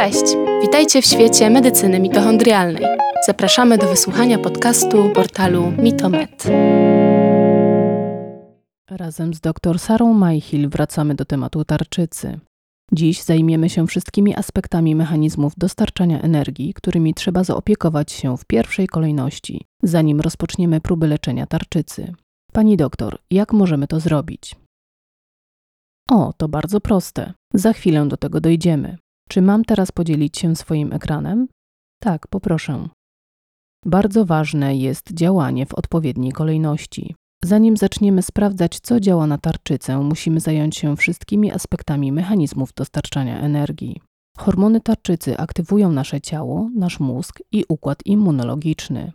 Cześć! Witajcie w świecie medycyny mitochondrialnej. Zapraszamy do wysłuchania podcastu portalu Mitomed. Razem z dr Sarą Majchil wracamy do tematu tarczycy. Dziś zajmiemy się wszystkimi aspektami mechanizmów dostarczania energii, którymi trzeba zaopiekować się w pierwszej kolejności, zanim rozpoczniemy próby leczenia tarczycy. Pani doktor, jak możemy to zrobić? O, to bardzo proste. Za chwilę do tego dojdziemy. Czy mam teraz podzielić się swoim ekranem? Tak, poproszę. Bardzo ważne jest działanie w odpowiedniej kolejności. Zanim zaczniemy sprawdzać, co działa na tarczycę, musimy zająć się wszystkimi aspektami mechanizmów dostarczania energii. Hormony tarczycy aktywują nasze ciało, nasz mózg i układ immunologiczny.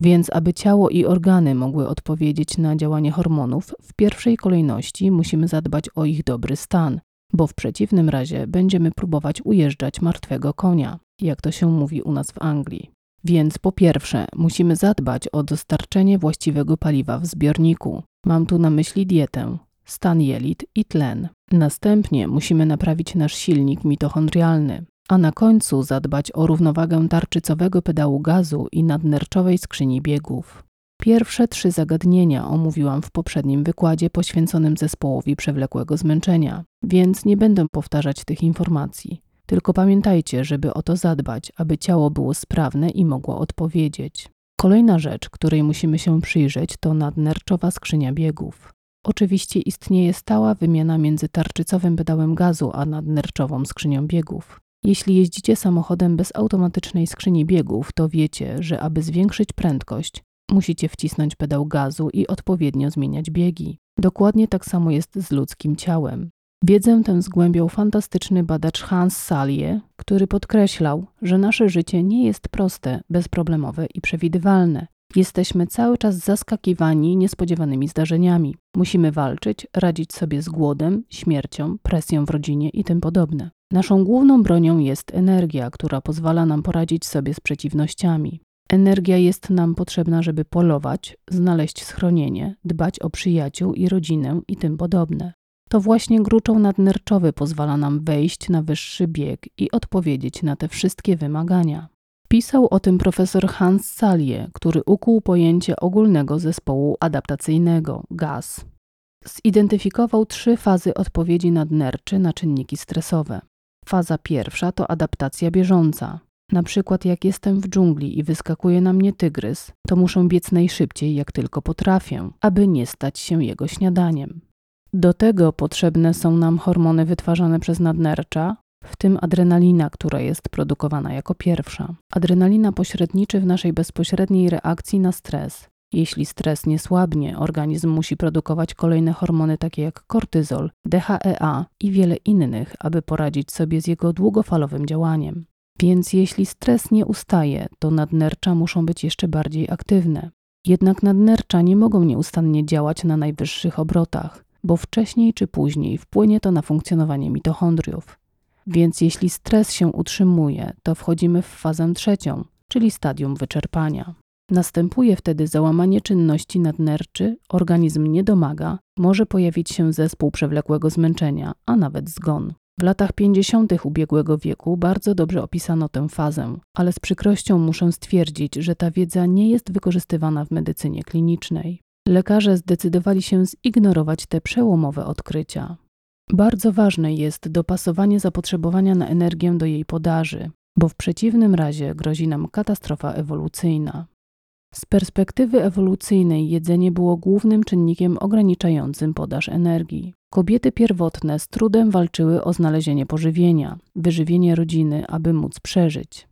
Więc, aby ciało i organy mogły odpowiedzieć na działanie hormonów, w pierwszej kolejności musimy zadbać o ich dobry stan, bo w przeciwnym razie będziemy próbować ujeżdżać martwego konia, jak to się mówi u nas w Anglii. Więc po pierwsze, musimy zadbać o dostarczenie właściwego paliwa w zbiorniku. Mam tu na myśli dietę, stan jelit i tlen. Następnie musimy naprawić nasz silnik mitochondrialny, a na końcu zadbać o równowagę tarczycowego pedału gazu i nadnerczowej skrzyni biegów. Pierwsze trzy zagadnienia omówiłam w poprzednim wykładzie poświęconym zespołowi przewlekłego zmęczenia, więc nie będę powtarzać tych informacji. Tylko pamiętajcie, żeby o to zadbać, aby ciało było sprawne i mogło odpowiedzieć. Kolejna rzecz, której musimy się przyjrzeć, to nadnerczowa skrzynia biegów. Oczywiście istnieje stała wymiana między tarczycowym pedałem gazu a nadnerczową skrzynią biegów. Jeśli jeździcie samochodem bez automatycznej skrzyni biegów, to wiecie, że aby zwiększyć prędkość, musicie wcisnąć pedał gazu i odpowiednio zmieniać biegi. Dokładnie tak samo jest z ludzkim ciałem. Wiedzę tę zgłębiał fantastyczny badacz Hans Salje, który podkreślał, że nasze życie nie jest proste, bezproblemowe i przewidywalne. Jesteśmy cały czas zaskakiwani niespodziewanymi zdarzeniami. Musimy walczyć, radzić sobie z głodem, śmiercią, presją w rodzinie i tym podobne. Naszą główną bronią jest energia, która pozwala nam poradzić sobie z przeciwnościami. Energia jest nam potrzebna, żeby polować, znaleźć schronienie, dbać o przyjaciół i rodzinę i tym podobne. To właśnie gruczoł nadnerczowy pozwala nam wejść na wyższy bieg i odpowiedzieć na te wszystkie wymagania. Pisał o tym profesor Hans Salje, który ukuł pojęcie ogólnego zespołu adaptacyjnego GAS. Zidentyfikował trzy fazy odpowiedzi nadnerczy na czynniki stresowe. Faza pierwsza to adaptacja bieżąca. Na przykład jak jestem w dżungli i wyskakuje na mnie tygrys, to muszę biec najszybciej jak tylko potrafię, aby nie stać się jego śniadaniem. Do tego potrzebne są nam hormony wytwarzane przez nadnercza, w tym adrenalina, która jest produkowana jako pierwsza. Adrenalina pośredniczy w naszej bezpośredniej reakcji na stres. Jeśli stres nie słabnie, organizm musi produkować kolejne hormony takie jak kortyzol, DHEA i wiele innych, aby poradzić sobie z jego długofalowym działaniem. Więc jeśli stres nie ustaje, to nadnercza muszą być jeszcze bardziej aktywne. Jednak nadnercza nie mogą nieustannie działać na najwyższych obrotach, bo wcześniej czy później wpłynie to na funkcjonowanie mitochondriów. Więc jeśli stres się utrzymuje, to wchodzimy w fazę trzecią, czyli stadium wyczerpania. Następuje wtedy załamanie czynności nadnerczy, organizm nie domaga, może pojawić się zespół przewlekłego zmęczenia, a nawet zgon. W latach 50. ubiegłego wieku bardzo dobrze opisano tę fazę, ale z przykrością muszę stwierdzić, że ta wiedza nie jest wykorzystywana w medycynie klinicznej. Lekarze zdecydowali się zignorować te przełomowe odkrycia. Bardzo ważne jest dopasowanie zapotrzebowania na energię do jej podaży, bo w przeciwnym razie grozi nam katastrofa ewolucyjna. Z perspektywy ewolucyjnej jedzenie było głównym czynnikiem ograniczającym podaż energii. Kobiety pierwotne z trudem walczyły o znalezienie pożywienia, wyżywienie rodziny, aby móc przeżyć.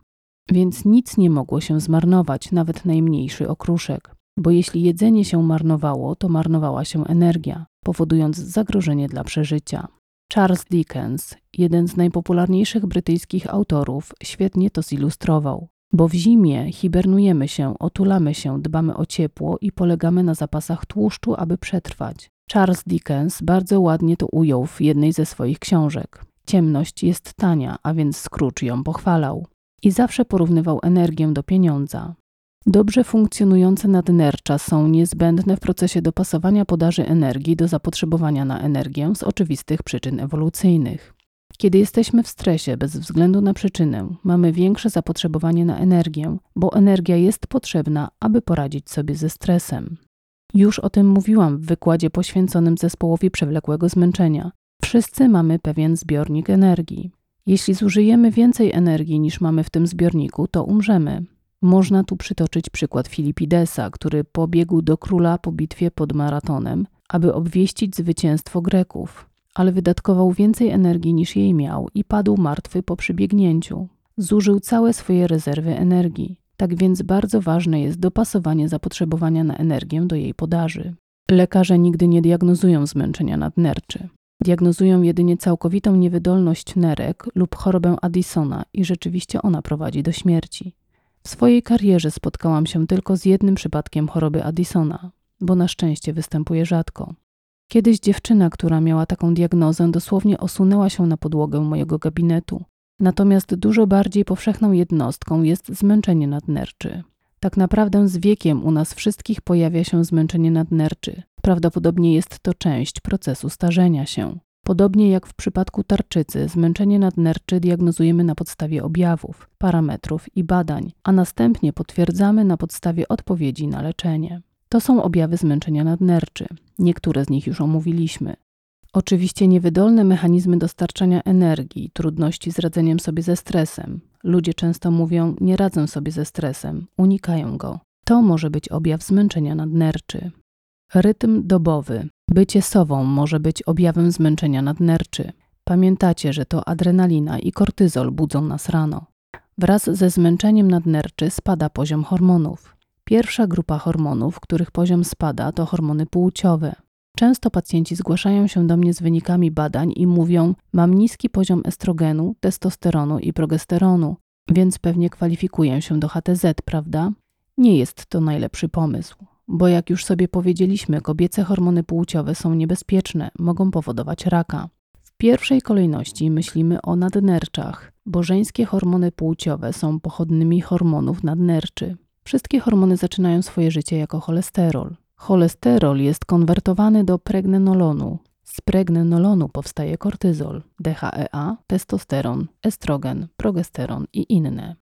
Więc nic nie mogło się zmarnować, nawet najmniejszy okruszek, bo jeśli jedzenie się marnowało, to marnowała się energia, powodując zagrożenie dla przeżycia. Charles Dickens, jeden z najpopularniejszych brytyjskich autorów, świetnie to zilustrował. Bo w zimie hibernujemy się, otulamy się, dbamy o ciepło i polegamy na zapasach tłuszczu, aby przetrwać. Charles Dickens bardzo ładnie to ujął w jednej ze swoich książek. Ciemność jest tania, a więc Scrooge ją pochwalał. I zawsze porównywał energię do pieniądza. Dobrze funkcjonujące nadnercza są niezbędne w procesie dopasowania podaży energii do zapotrzebowania na energię z oczywistych przyczyn ewolucyjnych. Kiedy jesteśmy w stresie bez względu na przyczynę, mamy większe zapotrzebowanie na energię, bo energia jest potrzebna, aby poradzić sobie ze stresem. Już o tym mówiłam w wykładzie poświęconym zespołowi przewlekłego zmęczenia. Wszyscy mamy pewien zbiornik energii. Jeśli zużyjemy więcej energii niż mamy w tym zbiorniku, to umrzemy. Można tu przytoczyć przykład Filipidesa, który pobiegł do króla po bitwie pod maratonem, aby obwieścić zwycięstwo Greków, ale wydatkował więcej energii niż jej miał i padł martwy po przybiegnięciu. Zużył całe swoje rezerwy energii. Tak więc bardzo ważne jest dopasowanie zapotrzebowania na energię do jej podaży. Lekarze nigdy nie diagnozują zmęczenia nadnerczy. Diagnozują jedynie całkowitą niewydolność nerek lub chorobę Addisona i rzeczywiście ona prowadzi do śmierci. W swojej karierze spotkałam się tylko z jednym przypadkiem choroby Addisona, bo na szczęście występuje rzadko. Kiedyś dziewczyna, która miała taką diagnozę, dosłownie osunęła się na podłogę mojego gabinetu. Natomiast dużo bardziej powszechną jednostką jest zmęczenie nadnerczy. Tak naprawdę z wiekiem u nas wszystkich pojawia się zmęczenie nadnerczy. Prawdopodobnie jest to część procesu starzenia się. Podobnie jak w przypadku tarczycy, zmęczenie nadnerczy diagnozujemy na podstawie objawów, parametrów i badań, a następnie potwierdzamy na podstawie odpowiedzi na leczenie. To są objawy zmęczenia nadnerczy. Niektóre z nich już omówiliśmy. Oczywiście niewydolne mechanizmy dostarczania energii, trudności z radzeniem sobie ze stresem. Ludzie często mówią: Nie radzę sobie ze stresem, unikają go. To może być objaw zmęczenia nadnerczy. Rytm dobowy. Bycie sową może być objawem zmęczenia nadnerczy. Pamiętacie, że to adrenalina i kortyzol budzą nas rano. Wraz ze zmęczeniem nadnerczy spada poziom hormonów. Pierwsza grupa hormonów, których poziom spada, to hormony płciowe. Często pacjenci zgłaszają się do mnie z wynikami badań i mówią: Mam niski poziom estrogenu, testosteronu i progesteronu, więc pewnie kwalifikuję się do HTZ, prawda? Nie jest to najlepszy pomysł, bo jak już sobie powiedzieliśmy, kobiece hormony płciowe są niebezpieczne, mogą powodować raka. W pierwszej kolejności myślimy o nadnerczach, bo żeńskie hormony płciowe są pochodnymi hormonów nadnerczy. Wszystkie hormony zaczynają swoje życie jako cholesterol. Cholesterol jest konwertowany do pregnenolonu. Z pregnenolonu powstaje kortyzol, DHEA, testosteron, estrogen, progesteron i inne.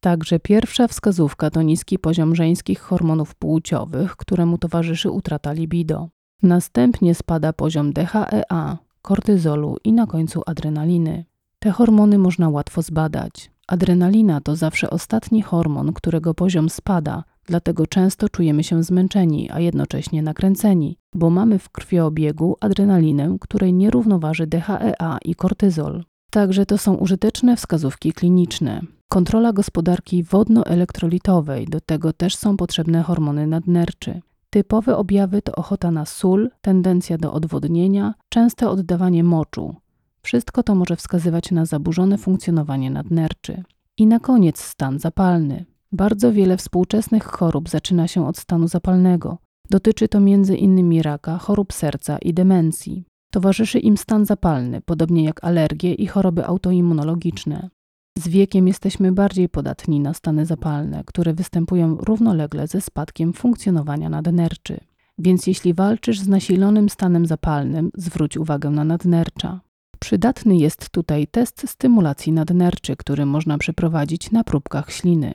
Także pierwsza wskazówka to niski poziom żeńskich hormonów płciowych, któremu towarzyszy utrata libido. Następnie spada poziom DHEA, kortyzolu i na końcu adrenaliny. Te hormony można łatwo zbadać. Adrenalina to zawsze ostatni hormon, którego poziom spada, dlatego często czujemy się zmęczeni, a jednocześnie nakręceni, bo mamy w krwiobiegu adrenalinę, której nie równoważy DHEA i kortyzol. Także to są użyteczne wskazówki kliniczne. Kontrola gospodarki wodno-elektrolitowej, do tego też są potrzebne hormony nadnerczy. Typowe objawy to ochota na sól, tendencja do odwodnienia, częste oddawanie moczu. Wszystko to może wskazywać na zaburzone funkcjonowanie nadnerczy. I na koniec stan zapalny. Bardzo wiele współczesnych chorób zaczyna się od stanu zapalnego. Dotyczy to m.in. raka, chorób serca i demencji. Towarzyszy im stan zapalny, podobnie jak alergie i choroby autoimmunologiczne. Z wiekiem jesteśmy bardziej podatni na stany zapalne, które występują równolegle ze spadkiem funkcjonowania nadnerczy. Więc jeśli walczysz z nasilonym stanem zapalnym, zwróć uwagę na nadnercza. Przydatny jest tutaj test stymulacji nadnerczy, który można przeprowadzić na próbkach śliny.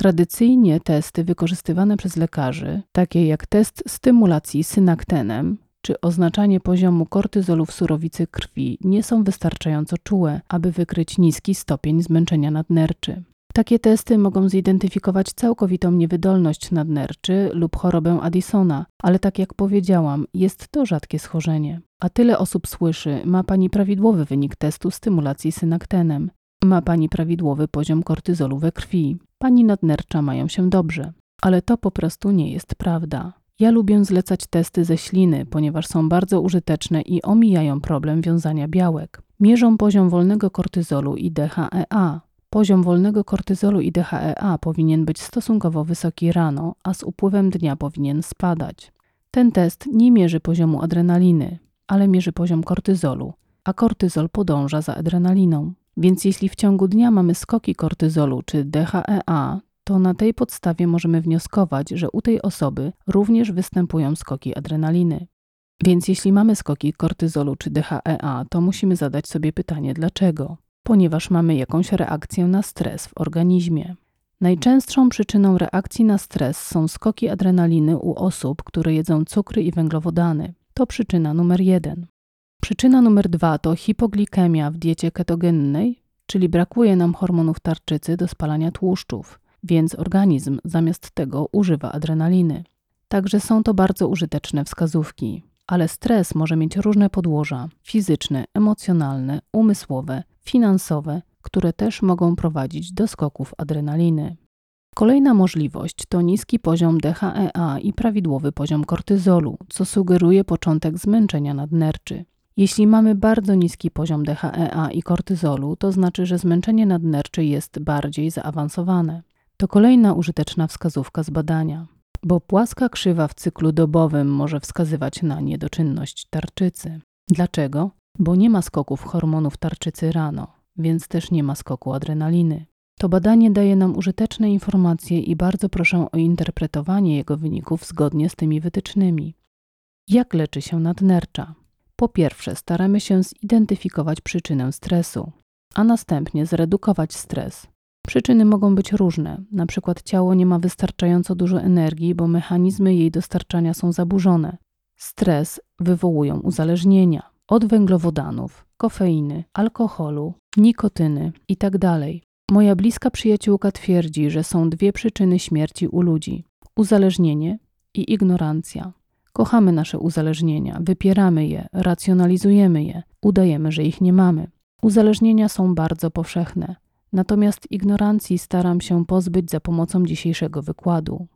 Tradycyjnie testy wykorzystywane przez lekarzy, takie jak test stymulacji synaktenem czy oznaczanie poziomu kortyzolu w surowicy krwi, nie są wystarczająco czułe, aby wykryć niski stopień zmęczenia nadnerczy. Takie testy mogą zidentyfikować całkowitą niewydolność nadnerczy lub chorobę Addisona, ale tak jak powiedziałam, jest to rzadkie schorzenie. A tyle osób słyszy, ma pani prawidłowy wynik testu stymulacji synaktenem. Ma pani prawidłowy poziom kortyzolu we krwi. Pani nadnercza mają się dobrze. Ale to po prostu nie jest prawda. Ja lubię zlecać testy ze śliny, ponieważ są bardzo użyteczne i omijają problem wiązania białek. Mierzą poziom wolnego kortyzolu i DHEA. Poziom wolnego kortyzolu i DHEA powinien być stosunkowo wysoki rano, a z upływem dnia powinien spadać. Ten test nie mierzy poziomu adrenaliny, ale mierzy poziom kortyzolu, a kortyzol podąża za adrenaliną. Więc jeśli w ciągu dnia mamy skoki kortyzolu czy DHEA, to na tej podstawie możemy wnioskować, że u tej osoby również występują skoki adrenaliny. Więc jeśli mamy skoki kortyzolu czy DHEA, to musimy zadać sobie pytanie dlaczego? Ponieważ mamy jakąś reakcję na stres w organizmie. Najczęstszą przyczyną reakcji na stres są skoki adrenaliny u osób, które jedzą cukry i węglowodany. To przyczyna numer jeden. Przyczyna numer dwa to hipoglikemia w diecie ketogennej, czyli brakuje nam hormonów tarczycy do spalania tłuszczów, więc organizm zamiast tego używa adrenaliny. Także są to bardzo użyteczne wskazówki. Ale stres może mieć różne podłoża fizyczne, emocjonalne, umysłowe, finansowe, które też mogą prowadzić do skoków adrenaliny. Kolejna możliwość to niski poziom DHEA i prawidłowy poziom kortyzolu, co sugeruje początek zmęczenia nadnerczy. Jeśli mamy bardzo niski poziom DHEA i kortyzolu, to znaczy, że zmęczenie nadnerczy jest bardziej zaawansowane. To kolejna użyteczna wskazówka z badania, bo płaska krzywa w cyklu dobowym może wskazywać na niedoczynność tarczycy. Dlaczego? Bo nie ma skoków hormonów tarczycy rano, więc też nie ma skoku adrenaliny. To badanie daje nam użyteczne informacje i bardzo proszę o interpretowanie jego wyników zgodnie z tymi wytycznymi. Jak leczy się nadnercza? Po pierwsze, staramy się zidentyfikować przyczynę stresu, a następnie zredukować stres. Przyczyny mogą być różne, na przykład ciało nie ma wystarczająco dużo energii, bo mechanizmy jej dostarczania są zaburzone. Stres wywołują uzależnienia od węglowodanów, kofeiny, alkoholu, nikotyny itd. Tak Moja bliska przyjaciółka twierdzi, że są dwie przyczyny śmierci u ludzi: uzależnienie i ignorancja. Kochamy nasze uzależnienia, wypieramy je, racjonalizujemy je, udajemy, że ich nie mamy. Uzależnienia są bardzo powszechne, natomiast ignorancji staram się pozbyć za pomocą dzisiejszego wykładu.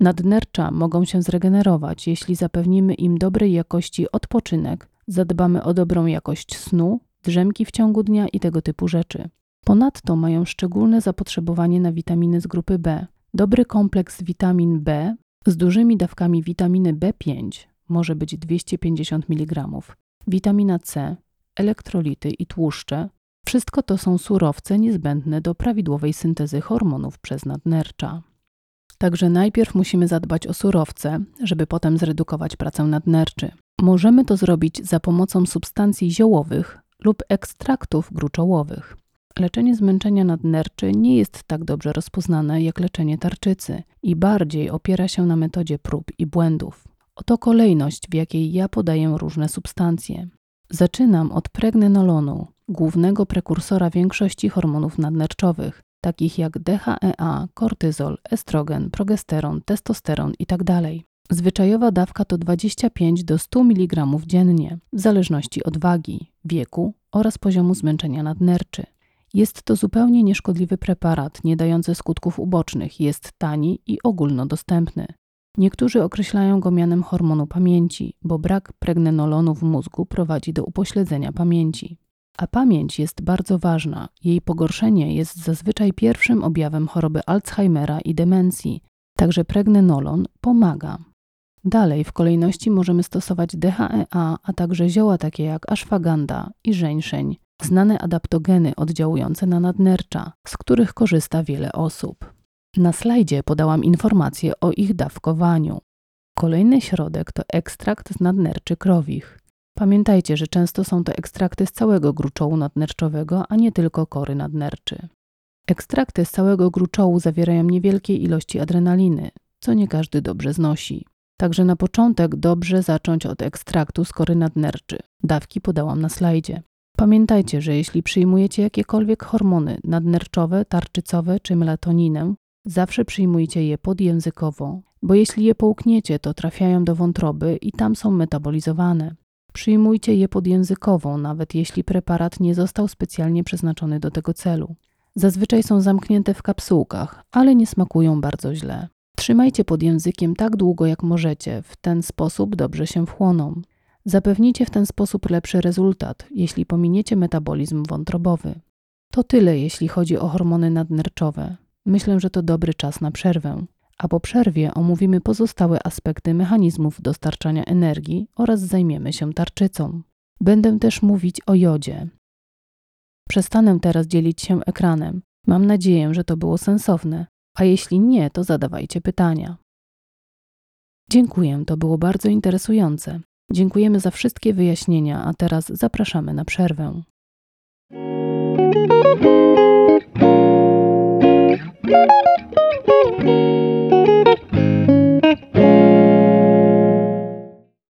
Nadnercza mogą się zregenerować, jeśli zapewnimy im dobrej jakości odpoczynek, zadbamy o dobrą jakość snu, drzemki w ciągu dnia i tego typu rzeczy. Ponadto mają szczególne zapotrzebowanie na witaminy z grupy B. Dobry kompleks witamin B z dużymi dawkami witaminy B5 może być 250 mg, witamina C, elektrolity i tłuszcze. Wszystko to są surowce niezbędne do prawidłowej syntezy hormonów przez nadnercza. Także najpierw musimy zadbać o surowce, żeby potem zredukować pracę nadnerczy. Możemy to zrobić za pomocą substancji ziołowych lub ekstraktów gruczołowych. Leczenie zmęczenia nadnerczy nie jest tak dobrze rozpoznane jak leczenie tarczycy i bardziej opiera się na metodzie prób i błędów. Oto kolejność, w jakiej ja podaję różne substancje. Zaczynam od pregnenolonu, głównego prekursora większości hormonów nadnerczowych, takich jak DHEA, kortyzol, estrogen, progesteron, testosteron itd. Tak Zwyczajowa dawka to 25 do 100 mg dziennie, w zależności od wagi, wieku oraz poziomu zmęczenia nadnerczy. Jest to zupełnie nieszkodliwy preparat, nie dający skutków ubocznych, jest tani i ogólnodostępny. Niektórzy określają go mianem hormonu pamięci, bo brak pregnenolonu w mózgu prowadzi do upośledzenia pamięci. A pamięć jest bardzo ważna. Jej pogorszenie jest zazwyczaj pierwszym objawem choroby Alzheimera i demencji, także pregnenolon pomaga. Dalej w kolejności możemy stosować DHEA, a także zioła takie jak ashwagandha i żeńszeń, znane adaptogeny oddziałujące na nadnercza, z których korzysta wiele osób. Na slajdzie podałam informacje o ich dawkowaniu. Kolejny środek to ekstrakt z nadnerczy krowich. Pamiętajcie, że często są to ekstrakty z całego gruczołu nadnerczowego, a nie tylko kory nadnerczy. Ekstrakty z całego gruczołu zawierają niewielkie ilości adrenaliny, co nie każdy dobrze znosi. Także na początek dobrze zacząć od ekstraktu z kory nadnerczy. Dawki podałam na slajdzie. Pamiętajcie, że jeśli przyjmujecie jakiekolwiek hormony nadnerczowe, tarczycowe czy melatoninę, zawsze przyjmujcie je podjęzykowo, bo jeśli je połkniecie, to trafiają do wątroby i tam są metabolizowane. Przyjmujcie je podjęzykowo, nawet jeśli preparat nie został specjalnie przeznaczony do tego celu. Zazwyczaj są zamknięte w kapsułkach, ale nie smakują bardzo źle. Trzymajcie pod językiem tak długo jak możecie, w ten sposób dobrze się wchłoną. Zapewnicie w ten sposób lepszy rezultat, jeśli pominiecie metabolizm wątrobowy. To tyle, jeśli chodzi o hormony nadnerczowe. Myślę, że to dobry czas na przerwę. A po przerwie omówimy pozostałe aspekty mechanizmów dostarczania energii oraz zajmiemy się tarczycą. Będę też mówić o jodzie. Przestanę teraz dzielić się ekranem. Mam nadzieję, że to było sensowne, a jeśli nie, to zadawajcie pytania. Dziękuję, to było bardzo interesujące. Dziękujemy za wszystkie wyjaśnienia, a teraz zapraszamy na przerwę.